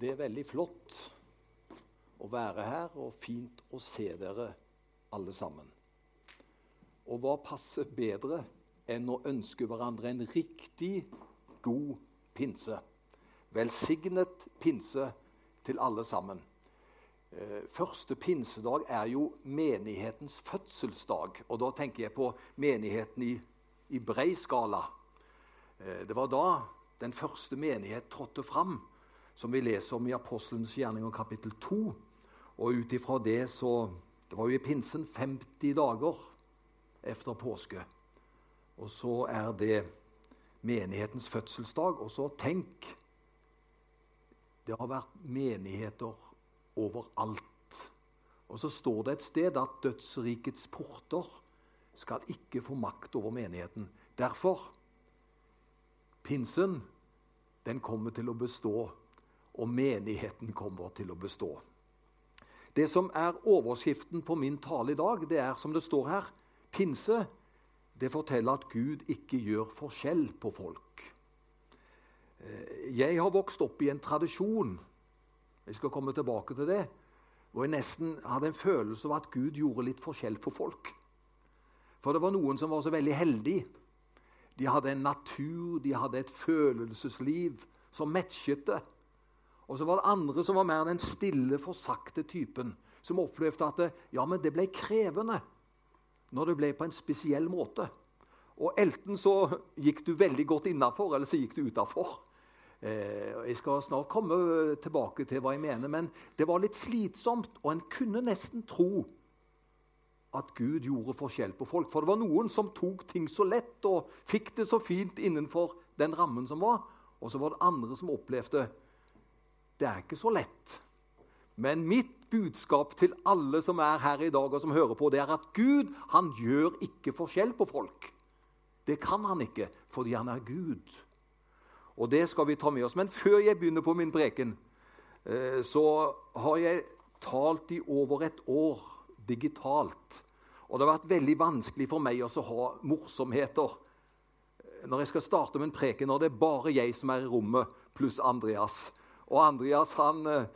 Det er veldig flott å være her, og fint å se dere alle sammen. Og hva passer bedre enn å ønske hverandre en riktig god pinse? Velsignet pinse til alle sammen. Eh, første pinsedag er jo menighetens fødselsdag. Og da tenker jeg på menigheten i, i brei skala. Eh, det var da den første menighet trådte fram som vi leser om i Apostelens gjerninger kapittel 2. Og ut ifra det så Det var jo i pinsen 50 dager etter påske. Og så er det menighetens fødselsdag. Og så tenk Det har vært menigheter overalt. Og så står det et sted at dødsrikets porter skal ikke få makt over menigheten. Derfor pinsen den kommer til å bestå og menigheten kommer til å bestå. Det som er overskriften på min tale i dag, det er som det står her Pinse det forteller at Gud ikke gjør forskjell på folk. Eh, jeg har vokst opp i en tradisjon jeg skal komme tilbake til det, hvor jeg nesten hadde en følelse av at Gud gjorde litt forskjell på folk. For det var noen som var så veldig heldige. De hadde en natur, de hadde et følelsesliv som matchet det. Og så var det andre som var mer den stille, forsakte typen, som opplevde at det, ja, men det ble krevende når det ble på en spesiell måte. Og enten så gikk du veldig godt innafor, eller så gikk du utafor. Eh, jeg skal snart komme tilbake til hva jeg mener, men det var litt slitsomt, og en kunne nesten tro at Gud gjorde forskjell på folk. For det var noen som tok ting så lett og fikk det så fint innenfor den rammen som var, og så var det andre som opplevde det er ikke så lett. Men mitt budskap til alle som er her i dag og som hører på, det er at Gud han gjør ikke forskjell på folk. Det kan han ikke, fordi han er Gud. Og det skal vi ta med oss. Men før jeg begynner på min preken, eh, så har jeg talt i over et år digitalt. Og det har vært veldig vanskelig for meg å ha morsomheter når jeg skal starte en preken når det er bare jeg som er i rommet, pluss Andreas. Og Andreas han, eh,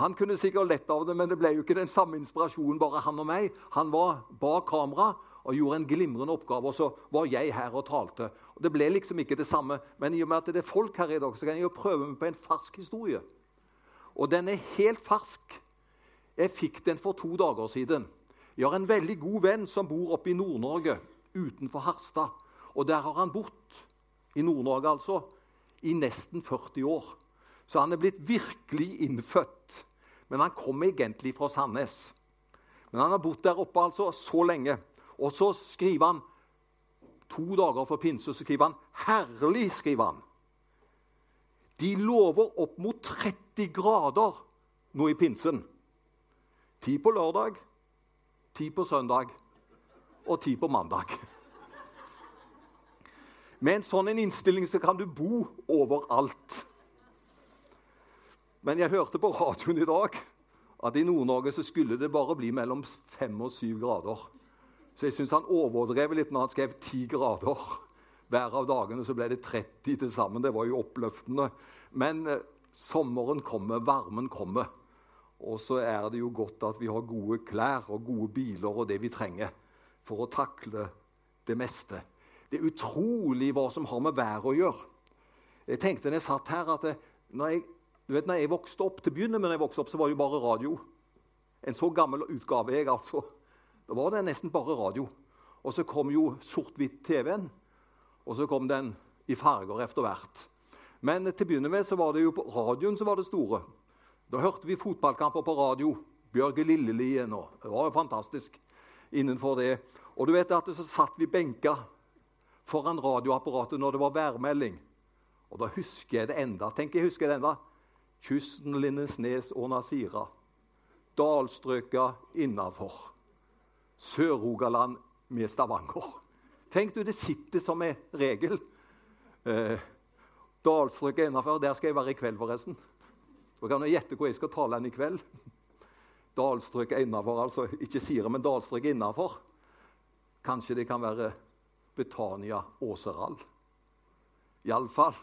han kunne sikkert lett av det, men det ble jo ikke den samme inspirasjonen, bare han og meg. Han var bak kamera og gjorde en glimrende oppgave, og så var jeg her og talte. Og Det ble liksom ikke det samme, men i og med at det er folk her i dag, så kan jeg jo prøve meg på en fersk historie. Og den er helt fersk. Jeg fikk den for to dager siden. Jeg har en veldig god venn som bor oppe i Nord-Norge, utenfor Harstad. Og der har han bodd, i Nord-Norge altså, i nesten 40 år. Så han er blitt virkelig innfødt. Men han kom egentlig fra Sandnes. Men han har bodd der oppe altså så lenge. Og så skriver han to dager før pinse, så skriver han 'herlig'. skriver han. De lover opp mot 30 grader nå i pinsen. Ti på lørdag, ti på søndag og ti på mandag. Med en sånn innstilling så kan du bo overalt. Men jeg hørte på radioen i dag at i Nord-Norge så skulle det bare bli mellom fem og syv grader. Så jeg syns han overdrev litt når han skrev ti grader hver av dagene. Så ble det 30 til sammen. Det var jo oppløftende. Men eh, sommeren kommer, varmen kommer. Og så er det jo godt at vi har gode klær og gode biler og det vi trenger for å takle det meste. Det er utrolig hva som har med været å gjøre. Jeg tenkte når jeg satt her, at det, når jeg du vet, når jeg vokste opp, Til å begynne med når jeg vokste opp, så var det jo bare radio. En så gammel utgave jeg, altså. Da var det nesten bare radio. Og så kom jo sort-hvitt-TV-en, og så kom den i farger etter hvert. Men til å begynne med så var det jo på radioen som var det store. Da hørte vi fotballkamper på radio. Bjørge Lillelien og Det var jo fantastisk innenfor det. Og du vet at så satt vi benka foran radioapparatet når det var værmelding. Og da husker jeg det enda. Tenk, jeg husker det enda. Kysten Lindesnes og Nasira. Dalstrøka innafor. Sør-Rogaland med Stavanger. Tenk du, det sitter som en regel. Eh, Dalstrøka innafor. Der skal jeg være i kveld, forresten. Så kan du gjette hvor jeg skal tale den i kveld. Dalstrøka innafor, altså. Ikke Sira, men dalstrøka innafor. Kanskje det kan være Betania Åseral. Iallfall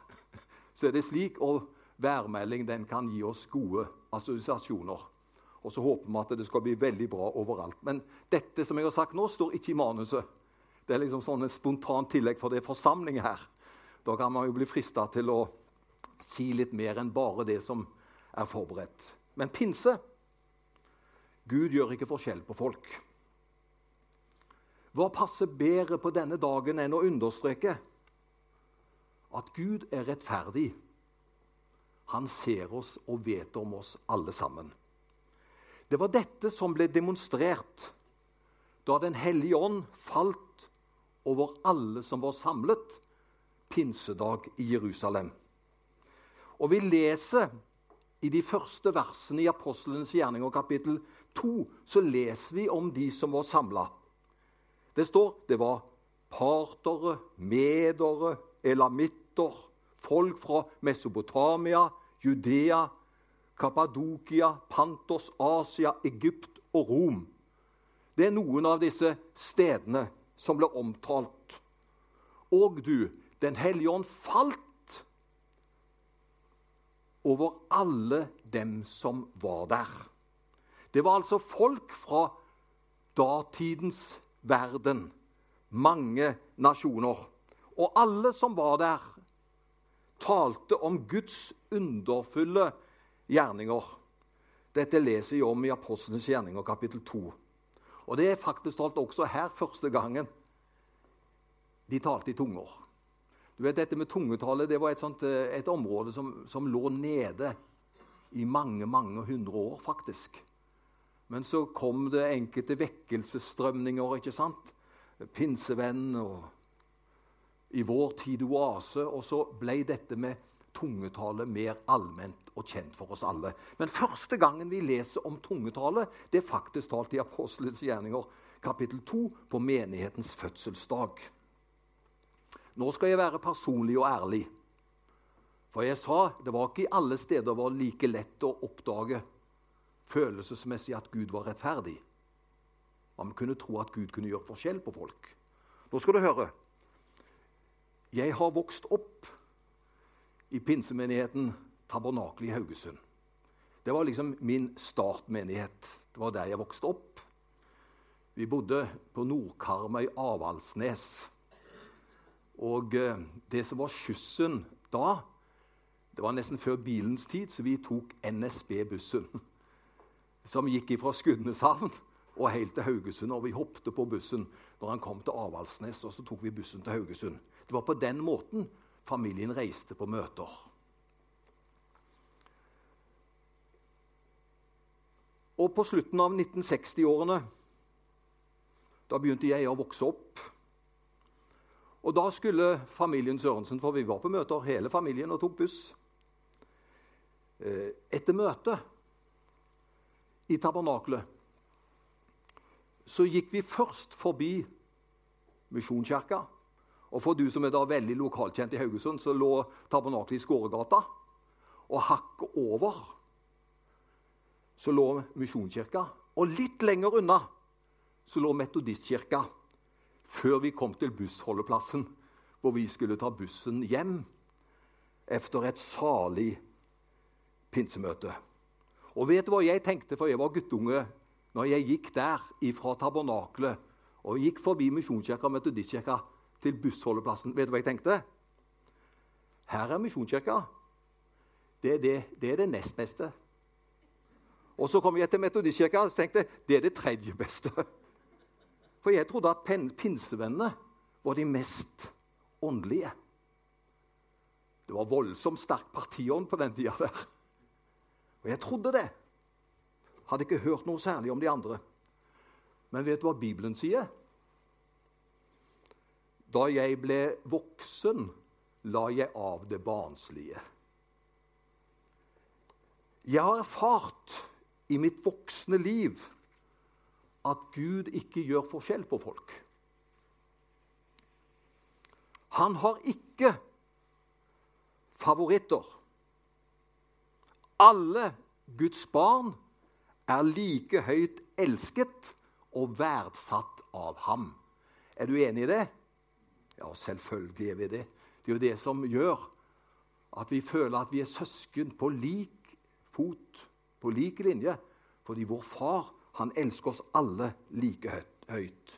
så er det slik. Og værmelding den kan gi oss gode assosiasjoner. Og så håper vi at det skal bli veldig bra overalt. Men dette som jeg har sagt nå, står ikke i manuset. Det er liksom sånn et spontant tillegg, for det er forsamling her. Da kan man jo bli frista til å si litt mer enn bare det som er forberedt. Men pinse Gud gjør ikke forskjell på folk. Hva passer bedre på denne dagen enn å understreke at Gud er rettferdig? Han ser oss og vet om oss alle sammen. Det var dette som ble demonstrert da Den hellige ånd falt over alle som var samlet pinsedag i Jerusalem. Og vi leser i de første versene i Apostelens gjerninger kapittel 2 så leser vi om de som var samla. Det står det var partere, medere, elamitter, folk fra Mesopotamia, Judea, Kappadokia, Pantos, Asia, Egypt og Rom. Det er noen av disse stedene som ble omtalt. Og du, Den hellige ånd falt over alle dem som var der. Det var altså folk fra datidens verden. Mange nasjoner. Og alle som var der, talte om Guds underfulle gjerninger. Dette leser vi om i Apostlenes gjerninger kapittel 2. Og det er faktisk talt også her første gangen de talte i tunger. Du vet, Dette med tungetale det var et, sånt, eh, et område som, som, lå nede i mange mange hundre år, faktisk. Men så kom det enkelte vekkelsesstrømninger. ikke sant? Pinsevenn og i vår tid oase. Og så ble dette med tungetale mer allment og kjent for oss alle. Men første gangen vi leser om tungetale, det er faktisk talt i Apostelens gjerninger, kapittel 2, på menighetens fødselsdag. Nå skal jeg være personlig og ærlig. For jeg sa det var ikke i alle steder var like lett å oppdage følelsesmessig at Gud var rettferdig. Man kunne tro at Gud kunne gjøre forskjell på folk. Nå skal du høre. Jeg har vokst opp i pinsemenigheten Tabernakel i Haugesund. Det var liksom min startmenighet. Det var der jeg vokste opp. Vi bodde på Nordkarmøy Avaldsnes. Og eh, det som var skyssen da, det var nesten før bilens tid, så vi tok NSB-bussen. Som gikk fra Skudeneshavn og helt til Haugesund. Og vi hoppet på bussen når han kom til Avaldsnes, og så tok vi bussen til Haugesund. Det var på den måten familien reiste på møter. Og på slutten av 1960-årene da begynte jeg å vokse opp. Og da skulle familien Sørensen, for vi var på møter hele familien og tok buss eh, Etter møtet i tabernakelet så gikk vi først forbi Misjonskirka. Og for du som er da veldig lokalkjent i Haugesund, så lå tabernaklet i Skåregata. Og hakket over så lå Misjonskirka. Og litt lenger unna så lå Metodistkirka. Før vi kom til bussholdeplassen, hvor vi skulle ta bussen hjem etter et salig pinsemøte. Og vet du hva jeg tenkte, for jeg var guttunge når jeg gikk der fra tabernaklet og gikk forbi Misjonskirka og Metodistkirka til bussholdeplassen. Vet du hva jeg tenkte? Her er Misjonskirka. Det, det, det, er det nest beste. Og så kom jeg til Metodistkirka og tenkte det er det tredje beste. For jeg trodde at pinsevennene var de mest åndelige. Det var voldsomt sterk partiånd på den tida der. Og jeg trodde det. Hadde ikke hørt noe særlig om de andre. Men vet du hva Bibelen sier? Da jeg ble voksen, la jeg av det barnslige. Jeg har erfart i mitt voksne liv at Gud ikke gjør forskjell på folk. Han har ikke favoritter. Alle Guds barn er like høyt elsket og verdsatt av ham. Er du enig i det? Ja, selvfølgelig er vi det. Det er jo det som gjør At vi føler at vi er søsken på lik fot, på lik linje. Fordi vår far han elsker oss alle like høyt.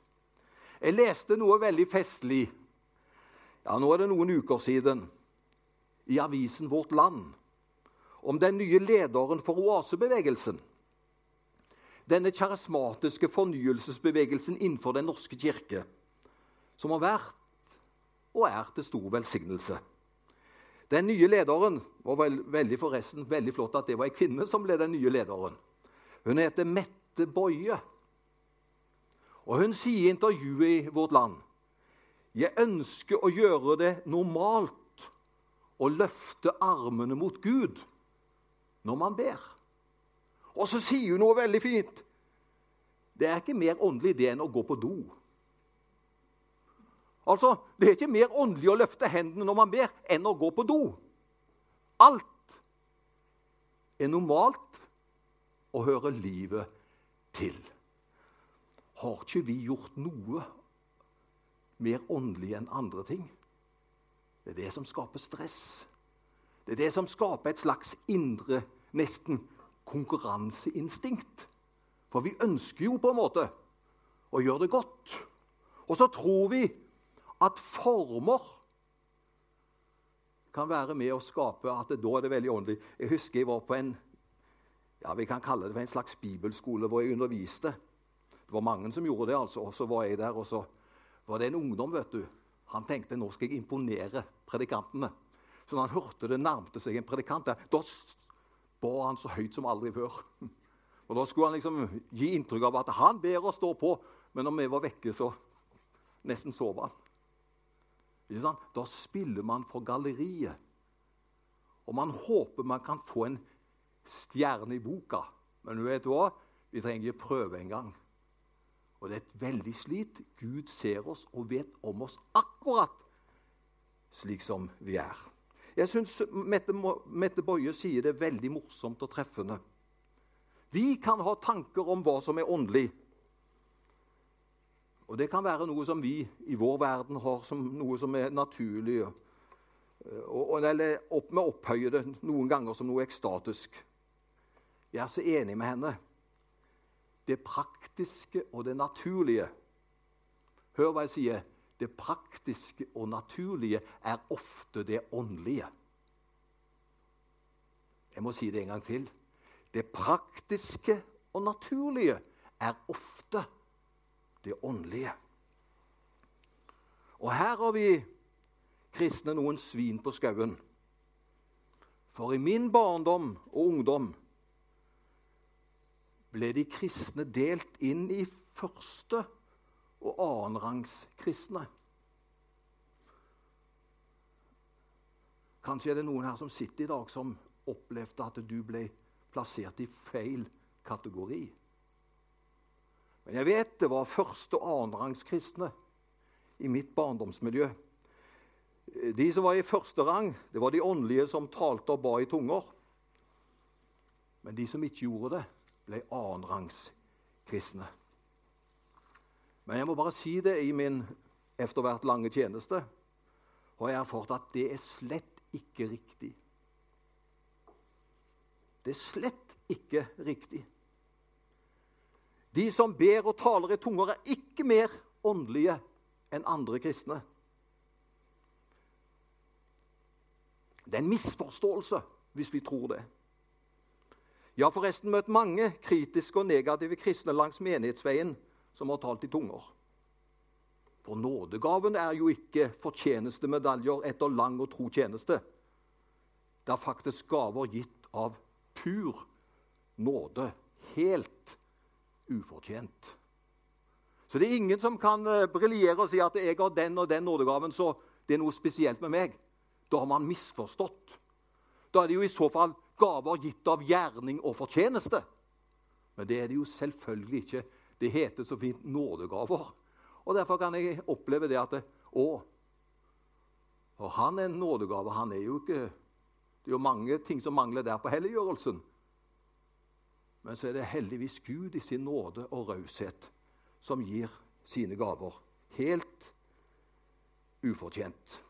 Jeg leste noe veldig festlig ja, nå er det noen uker siden i avisen Vårt Land om den nye lederen for oasebevegelsen. Denne karismatiske fornyelsesbevegelsen innenfor Den norske kirke, som har vært og er til stor velsignelse. Den nye lederen veld, veldig forresten veldig flott at det var ei kvinne som ble den nye lederen. Hun heter Mette Boje. Og Hun sier i intervjuet i Vårt Land jeg ønsker å gjøre det normalt å løfte armene mot Gud når man ber. Og så sier hun noe veldig fint. Det er ikke mer åndelig det enn å gå på do. Altså, Det er ikke mer åndelig å løfte hendene når man ber, enn å gå på do. Alt er normalt og hører livet til. Har ikke vi gjort noe mer åndelig enn andre ting? Det er det som skaper stress. Det er det som skaper et slags indre, nesten konkurranseinstinkt. For vi ønsker jo på en måte å gjøre det godt. Og så tror vi at former kan være med å skape at det, da er det veldig åndelig. Jeg husker jeg var på en ja, vi kan kalle det en slags bibelskole hvor jeg underviste. Det var mange som gjorde det, altså. Og så var jeg der, og så var det en ungdom. vet du. Han tenkte nå skal jeg imponere predikantene. Så når han hørte det nærmte seg en predikant der, da ba han så høyt som aldri før. Og Da skulle han liksom gi inntrykk av at han ber og står på, men når vi var vekke, så nesten sov han. Da spiller man for galleriet. Og man håper man kan få en stjerne i boka. Men du vet hva? Vi trenger ikke prøve engang. Og det er et veldig slit. Gud ser oss og vet om oss akkurat slik som vi er. Jeg syns Mette, Mette Boje sier det er veldig morsomt og treffende. Vi kan ha tanker om hva som er åndelig. Og det kan være noe som vi i vår verden har som noe som er naturlig. Og, eller opp med opphøyde noen ganger som noe ekstatisk. Jeg er så enig med henne. Det praktiske og det naturlige Hør hva jeg sier. Det praktiske og naturlige er ofte det åndelige. Jeg må si det en gang til. Det praktiske og naturlige er ofte det åndelige. Og her har vi kristne noen svin på skauen. For i min barndom og ungdom ble de kristne delt inn i første og annenrangs kristne. Kanskje er det noen her som sitter i dag, som opplevde at du ble plassert i feil kategori. Men jeg vet det var første- og annenrangskristne i mitt barndomsmiljø. De som var i første rang, det var de åndelige som talte og ba i tunger. Men de som ikke gjorde det, ble annenrangskristne. Men jeg må bare si det i min etter hvert lange tjeneste har jeg erfart at det er slett ikke riktig. Det er slett ikke riktig. De som ber og taler i tunger, er ikke mer åndelige enn andre kristne. Det er en misforståelse hvis vi tror det. Jeg har forresten møtt mange kritiske og negative kristne langs menighetsveien som har talt i tunger. For nådegaven er jo ikke fortjenestemedaljer etter lang og tro tjeneste. Det er faktisk gaver gitt av pur nåde, helt ufortjent. Så det er ingen som kan uh, briljere og si at jeg har den og den nådegaven, så det er noe spesielt med meg. Da har man misforstått. Da er det jo i så fall gaver gitt av gjerning og fortjeneste. Men det er det jo selvfølgelig ikke. Det heter så fint nådegaver. Og Derfor kan jeg oppleve det at Å, og han er en nådegave. Han er jo ikke Det er jo mange ting som mangler der på helliggjørelsen. Men så er det heldigvis Gud i sin nåde og raushet som gir sine gaver helt ufortjent.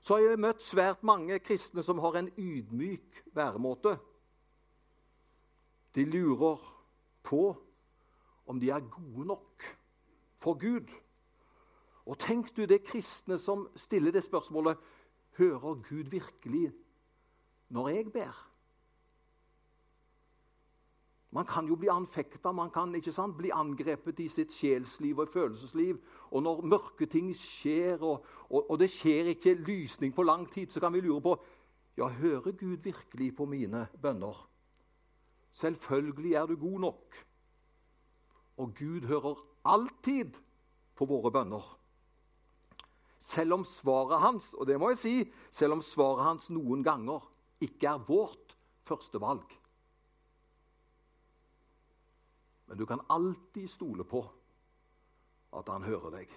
så har jeg møtt svært mange kristne som har en ydmyk væremåte. De lurer på om de er gode nok for Gud. Og tenk du det kristne som stiller det spørsmålet Hører Gud virkelig når jeg ber? Man kan jo bli anfekta, man kan sant, bli angrepet i sitt sjelsliv og følelsesliv. Og når mørke ting skjer, og, og, og, det skjer ikke lysning på lang tid, så kan vi lure på ja, hører Gud virkelig på mine bønner. Selvfølgelig er du god nok. Og Gud hører alltid på våre bønner. Selv om svaret hans og det må jeg si, selv om svaret hans noen ganger ikke er vårt førstevalg. Men du kan alltid stole på at han hører deg.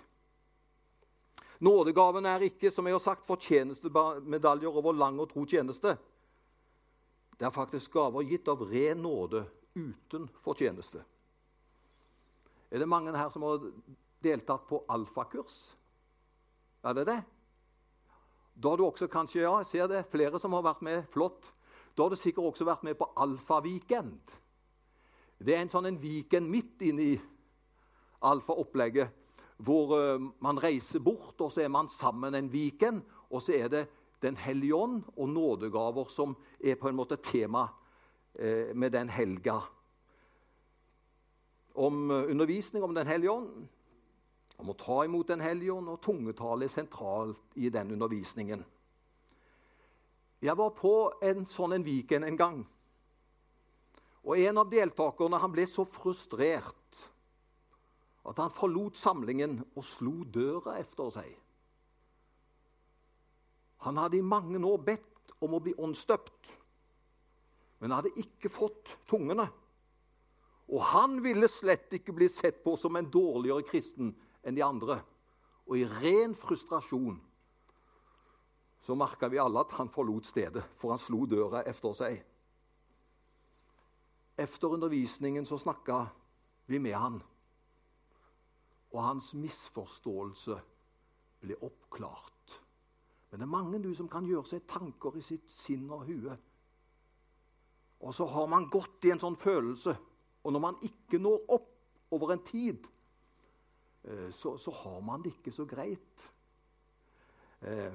Nådegaven er ikke som jeg har sagt, fortjenestemedaljer over lang og tro tjeneste. Det er faktisk gaver gitt av ren nåde uten fortjeneste. Er det mange her som har deltatt på alfakurs? Er det det? Da har du også kanskje, ja, jeg ser det, flere som har vært med. Flott. Da har du sikkert også vært med på alfaweekend. Det er en sånn en Viken midt inni alfa-opplegget, hvor uh, man reiser bort, og så er man sammen en Viken. Og så er det Den hellige ånd og nådegaver som er på en måte tema uh, med den helga. Om uh, undervisning om Den hellige ånd, om å ta imot Den hellige ånd, og tungetale er sentralt i den undervisningen. Jeg var på en sånn en Viken en gang. Og En av deltakerne ble så frustrert at han forlot samlingen og slo døra efter seg. Han hadde i mange år bedt om å bli åndsdøpt, men hadde ikke fått tungene. Og han ville slett ikke bli sett på som en dårligere kristen enn de andre. Og i ren frustrasjon så merka vi alle at han forlot stedet, for han slo døra efter seg. Efter undervisningen så snakka vi med han. Og hans misforståelse ble oppklart. Men det er mange du som kan gjøre seg tanker i sitt sinn og hue. Og så har man gått i en sånn følelse, og når man ikke når opp over en tid, eh, så, så har man det ikke så greit. Eh,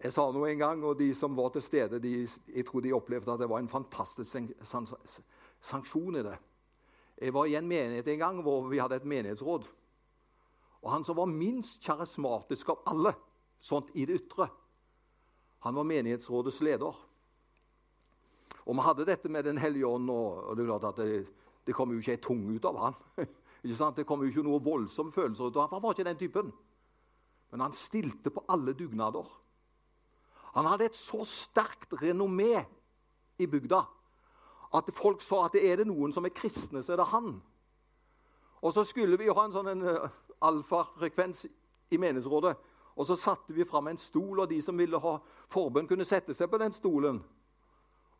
jeg sa noe en gang, og de som var til stede, de, jeg tror de opplevde at det var en fantastisk sanksjon i det. Jeg var i en menighet en gang hvor vi hadde et menighetsråd. Og Han som var minst karismatisk av alle, sånt i det ytre, han var menighetsrådets leder. Og vi hadde dette med Den hellige ånd, og, det, er klart at det, det kom jo ikke ei tung ut av han. det kom jo ikke noe voldsomme følelser ut av han, for han var ikke den typen. Men han stilte på alle dugnader. Han hadde et så sterkt renommé i bygda at folk sa at er det noen som er kristne, så er det han. Og så skulle vi ha en sånn en, uh, alfafrekvens i menighetsrådet. Og så satte vi fram en stol, og de som ville ha forbønn, kunne sette seg på den stolen.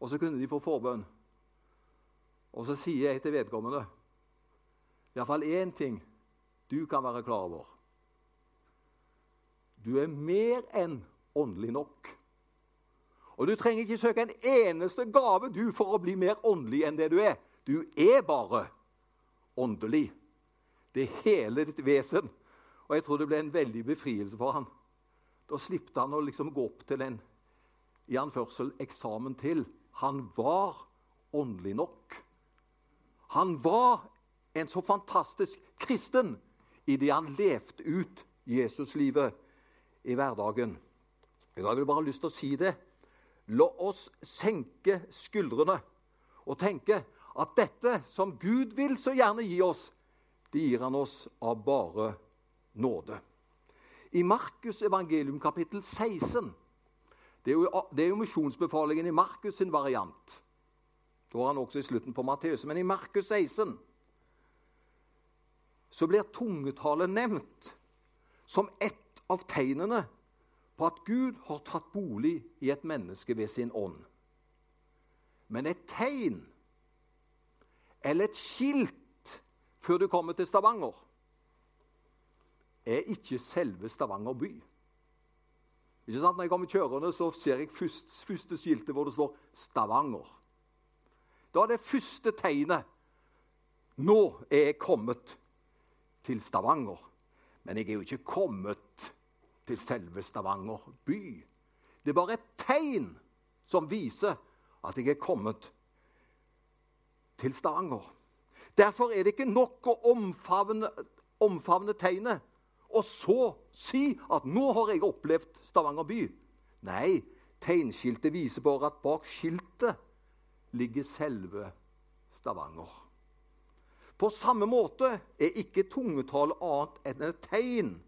Og så kunne de få forbønn. Og så sier jeg til vedkommende iallfall én ting du kan være klar over. Du er mer enn åndelig nok. Og du trenger ikke søke en eneste gave du for å bli mer åndelig enn det du er. Du er bare åndelig. Det er hele ditt vesen. Og jeg tror det ble en veldig befrielse for han. Da slippte han å liksom gå opp til en i anførsel eksamen til. Han var åndelig nok. Han var en så fantastisk kristen i det han levde ut Jesuslivet i hverdagen. Jeg har bare lyst til å si det. La oss senke skuldrene og tenke at dette som Gud vil så gjerne gi oss, det gir han oss av bare nåde. I Markus evangelium kapittel 16 Det er jo, det er jo misjonsbefalingen i Markus sin variant. Da har han også i slutten på Matteus. Men i Markus 16 så blir tungetale nevnt som ett av tegnene på at Gud har tatt bolig i et menneske ved sin ånd. Men et tegn eller et skilt før du kommer til Stavanger, er ikke selve Stavanger by. Ikke sant? Når jeg kommer kjørende, så ser jeg først, første skiltet hvor det står 'Stavanger'. Da er det første tegnet. Nå er jeg kommet til Stavanger. Men jeg er jo ikke kommet til selve Stavanger by. Det er bare et tegn som viser at jeg er kommet til Stavanger. Derfor er det ikke nok å omfavne, omfavne tegnet og så si at 'nå har jeg opplevd Stavanger by'. Nei, tegnskiltet viser bare at bak skiltet ligger selve Stavanger. På samme måte er ikke tungetall annet enn et tegn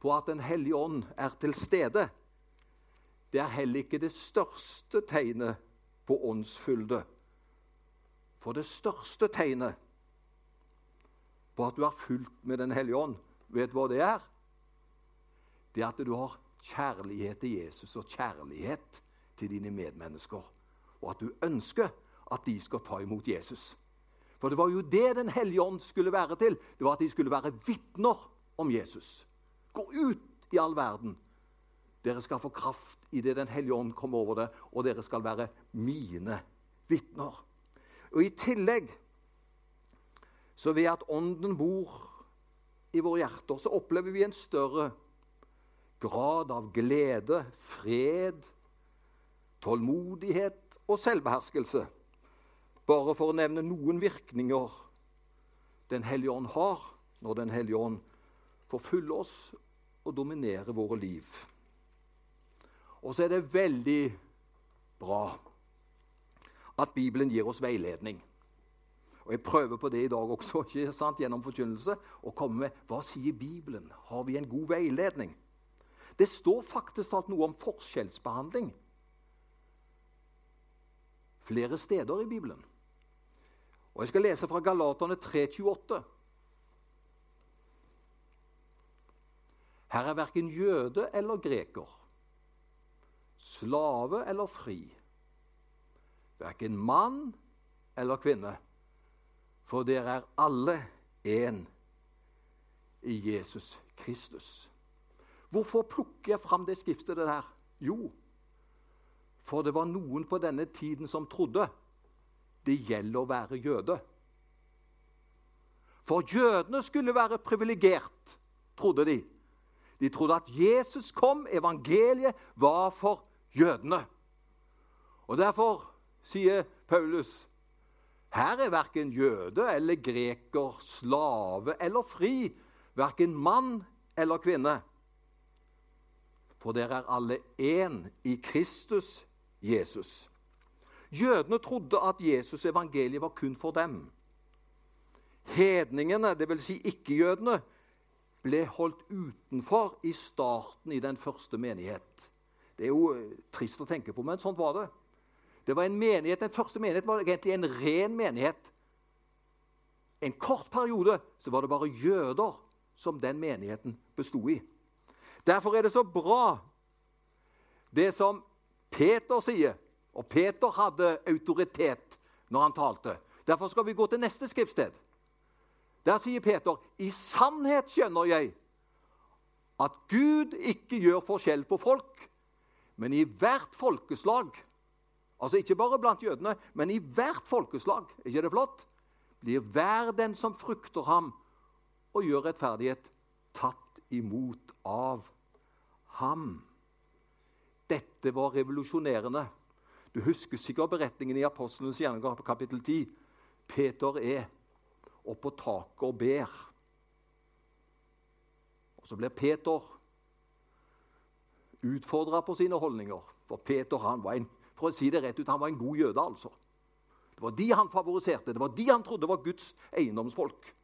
på at Den hellige ånd er til stede. Det er heller ikke det største tegnet på åndsfylde. For det største tegnet på at du er fulgt med Den hellige ånd, vet du hva det er? Det er at du har kjærlighet til Jesus og kjærlighet til dine medmennesker. Og at du ønsker at de skal ta imot Jesus. For det var jo det Den hellige ånd skulle være til. Det var At de skulle være vitner om Jesus. Gå ut i all verden. Dere skal få kraft idet Den hellige ånd kommer over det, og dere skal være mine vitner. Og I tillegg, så ved at Ånden bor i våre hjerter, så opplever vi en større grad av glede, fred, tålmodighet og selvbeherskelse. Bare for å nevne noen virkninger Den hellige ånd har når Den hellige ånd får fylle oss og dominere våre liv. Og så er det veldig bra at Bibelen gir oss veiledning. Og Jeg prøver på det i dag også, ikke sant, gjennom forkynnelse. å komme med hva sier Bibelen? Har vi en god veiledning? Det står faktisk alt noe om forskjellsbehandling flere steder i Bibelen. Og Jeg skal lese fra Galaterne 3,28. Her er verken jøde eller greker, slave eller fri, verken mann eller kvinne, for dere er alle én i Jesus Kristus. Hvorfor plukker jeg fram det skriftet der? Jo, for det var noen på denne tiden som trodde det gjelder å være jøde. For jødene skulle være privilegert, trodde de. De trodde at Jesus kom, evangeliet var for jødene. Og Derfor sier Paulus her er verken jøde eller greker, slave eller fri, verken mann eller kvinne. For dere er alle én i Kristus Jesus. Jødene trodde at Jesus' evangeliet var kun for dem. Hedningene, dvs. Si ikke-jødene, ble holdt utenfor i starten i den første menighet. Det er jo eh, trist å tenke på, men sånn var det. Det var en menighet, Den første menighet var egentlig en ren menighet. En kort periode så var det bare jøder som den menigheten besto i. Derfor er det så bra, det som Peter sier og Peter hadde autoritet når han talte. Derfor skal vi gå til neste skriftsted. Der sier Peter, 'I sannhet skjønner jeg at Gud ikke gjør forskjell på folk, men i hvert folkeslag' Altså ikke bare blant jødene, men i hvert folkeslag. er ikke det flott? Blir hver den som frukter ham og gjør rettferdighet, tatt imot av ham. Dette var revolusjonerende. Du husker sikkert beretningen i Apostlenes gjerninger på kapittel 10. Peter er oppe på taket og ber. Og Så blir Peter utfordra på sine holdninger. For Peter han var en, for å si det rett ut, han var en god jøde. altså. Det var de han favoriserte, det var de han trodde var Guds eiendomsfolk.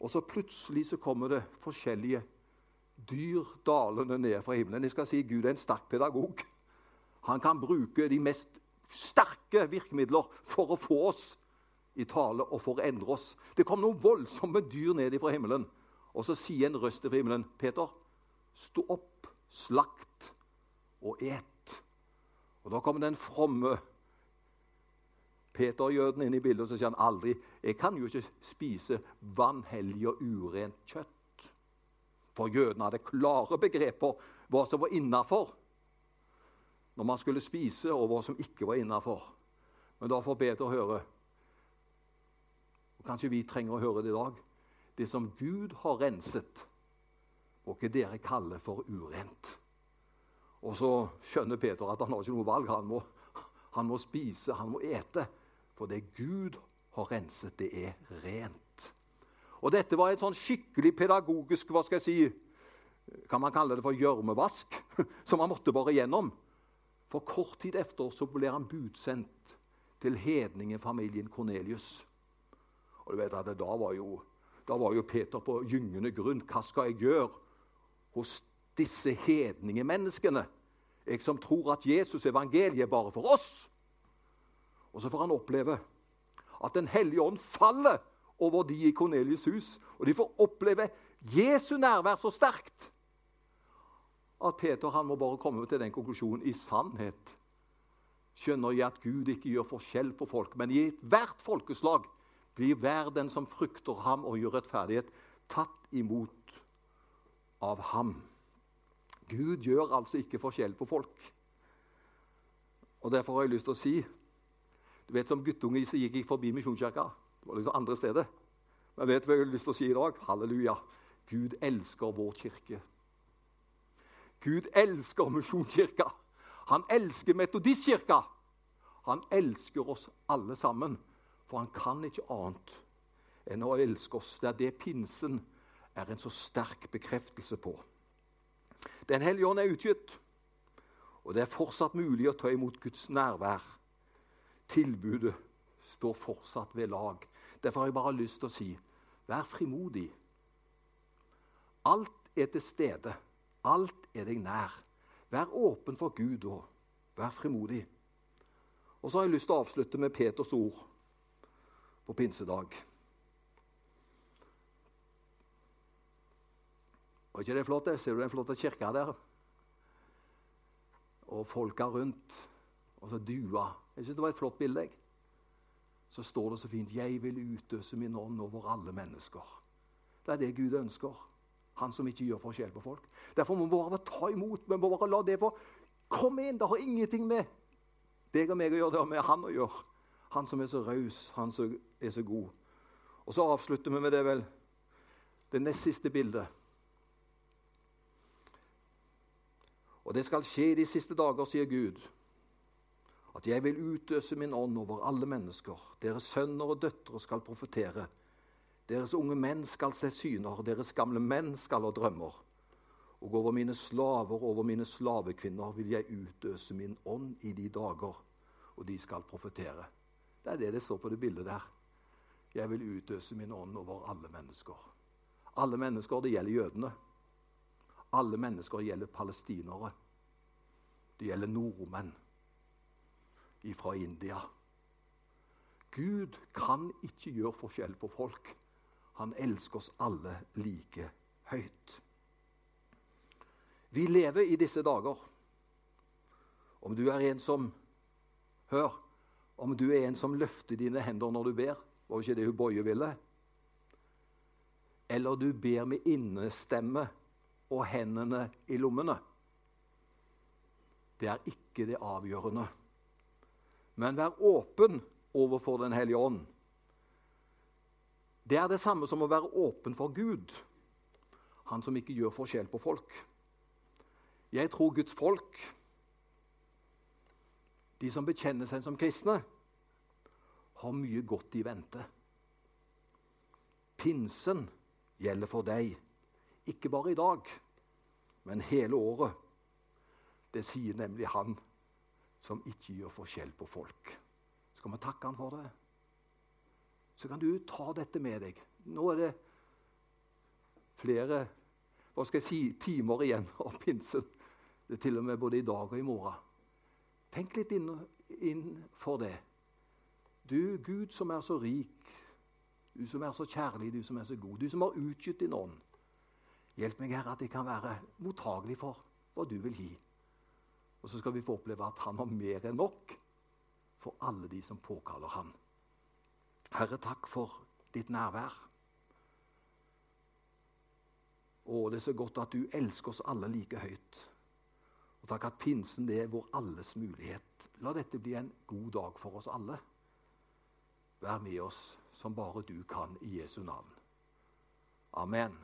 Og så plutselig så kommer det forskjellige dyr dalende ned fra himmelen. Jeg skal si Gud er en sterk pedagog. Han kan bruke de mest sterke virkemidler for å få oss i tale og for å endre oss. Det kom noen voldsomme dyr ned fra himmelen. Og så sier en røst fra himmelen, 'Peter, stå opp, slakt og et.' Og Da kommer den fromme Peter-jøden inn i bildet, og så sier han aldri 'Jeg kan jo ikke spise vanhellig og urent kjøtt.' For jødene hadde klare begreper hva som var innafor når man skulle spise, og hva som ikke var innafor. Men da får Peter høre, og kanskje vi trenger å høre det i dag Det som Gud har renset, må ikke dere kalle for urent. Og så skjønner Peter at han har ikke noe valg. Han må, han må spise, han må ete. For det Gud har renset, det er rent. Og dette var et sånn skikkelig pedagogisk hva skal jeg si, Kan man kalle det for gjørmevask? Som han måtte bare gjennom. For kort tid efter så ble han budsendt til hedningefamilien Kornelius. Og du vet at Da var jo, da var jo Peter på gyngende grunn. Hva skal jeg gjøre hos disse hedninge menneskene? Jeg som tror at Jesus evangeliet er bare for oss. Og så får han oppleve at Den hellige ånd faller over de i Kornelius' hus. Og de får oppleve Jesu nærvær så sterkt at Peter han må bare komme til den konklusjonen i sannhet skjønner jeg at Gud ikke gjør forskjell på folk, men i ethvert folkeslag blir hver den som frykter ham og gjør rettferdighet, tatt imot av ham. Gud gjør altså ikke forskjell på folk. Og Derfor har jeg lyst til å si du vet Som guttunge så gikk jeg forbi Misjonskirka. Det var liksom andre steder. Men vet du hva jeg har lyst til å si i dag? Halleluja. Gud elsker vår kirke. Gud elsker Misjonskirka. Han elsker Metodistkirka. Han elsker oss alle sammen, for han kan ikke annet enn å elske oss. Det er det pinsen er en så sterk bekreftelse på. Den hellige ånd er utgitt, og det er fortsatt mulig å ta imot Guds nærvær. Tilbudet står fortsatt ved lag. Derfor har jeg bare lyst til å si vær frimodig. Alt er til stede. Alt er deg nær. Vær åpen for Gud og vær frimodig. Og så har jeg lyst til å avslutte med Peters ord på pinsedag. Og ikke det flott? Ser du den flotte kirka der? Og folka rundt. Og så dua. Jeg syns det var et flott bilde. jeg Så står det så fint 'Jeg vil utøse min ånd over alle mennesker'. Det er det Gud ønsker. Han som ikke gjør forskjell på folk. Derfor må vi bare ta imot. Vi må bare la det få komme inn. Det har ingenting med deg og meg å gjøre, det har med han å gjøre. Han som er så raus, han som er så god. Og så avslutter vi med det vel det nest siste bildet. Og det skal skje de siste dager, sier Gud, at jeg vil utøse min ånd over alle mennesker. Deres sønner og døtre skal profetere. Deres unge menn skal se syner, deres gamle menn skal ha drømmer. Og over mine slaver over mine slavekvinner vil jeg utøse min ånd i de dager, og de skal profetere. Det er det det står på det bildet der. Jeg vil utøse min ånd over alle mennesker. Alle mennesker, det gjelder jødene. Alle mennesker gjelder palestinere. Det gjelder nordmenn fra India. Gud kan ikke gjøre forskjell på folk. Han elsker oss alle like høyt. Vi lever i disse dager. Om du er en som Hør. Om du er en som løfter dine hender når du ber, var ikke det hun Boje ville? Eller du ber med innestemme og hendene i lommene. Det er ikke det avgjørende. Men vær åpen overfor Den hellige ånd. Det er det samme som å være åpen for Gud, han som ikke gjør forskjell på folk. Jeg tror Guds folk, de som bekjenner seg som kristne, har mye godt i vente. Pinsen gjelder for deg, ikke bare i dag, men hele året. Det sier nemlig han som ikke gjør forskjell på folk. Skal vi takke han for det? så kan du ta dette med deg. Nå er det flere hva skal jeg si, timer igjen av pinsen. Det er til og med både i dag og i morgen. Tenk litt inn, inn for det. Du Gud som er så rik, du som er så kjærlig, du som er så god, du som har utgitt din ånd. Hjelp meg, Herre, at jeg kan være mottagelig for hva du vil gi. Og så skal vi få oppleve at han har mer enn nok for alle de som påkaller ham. Herre, takk for ditt nærvær. Å, det er så godt at du elsker oss alle like høyt. Og takk at pinsen det er vår alles mulighet. La dette bli en god dag for oss alle. Vær med oss som bare du kan, i Jesu navn. Amen.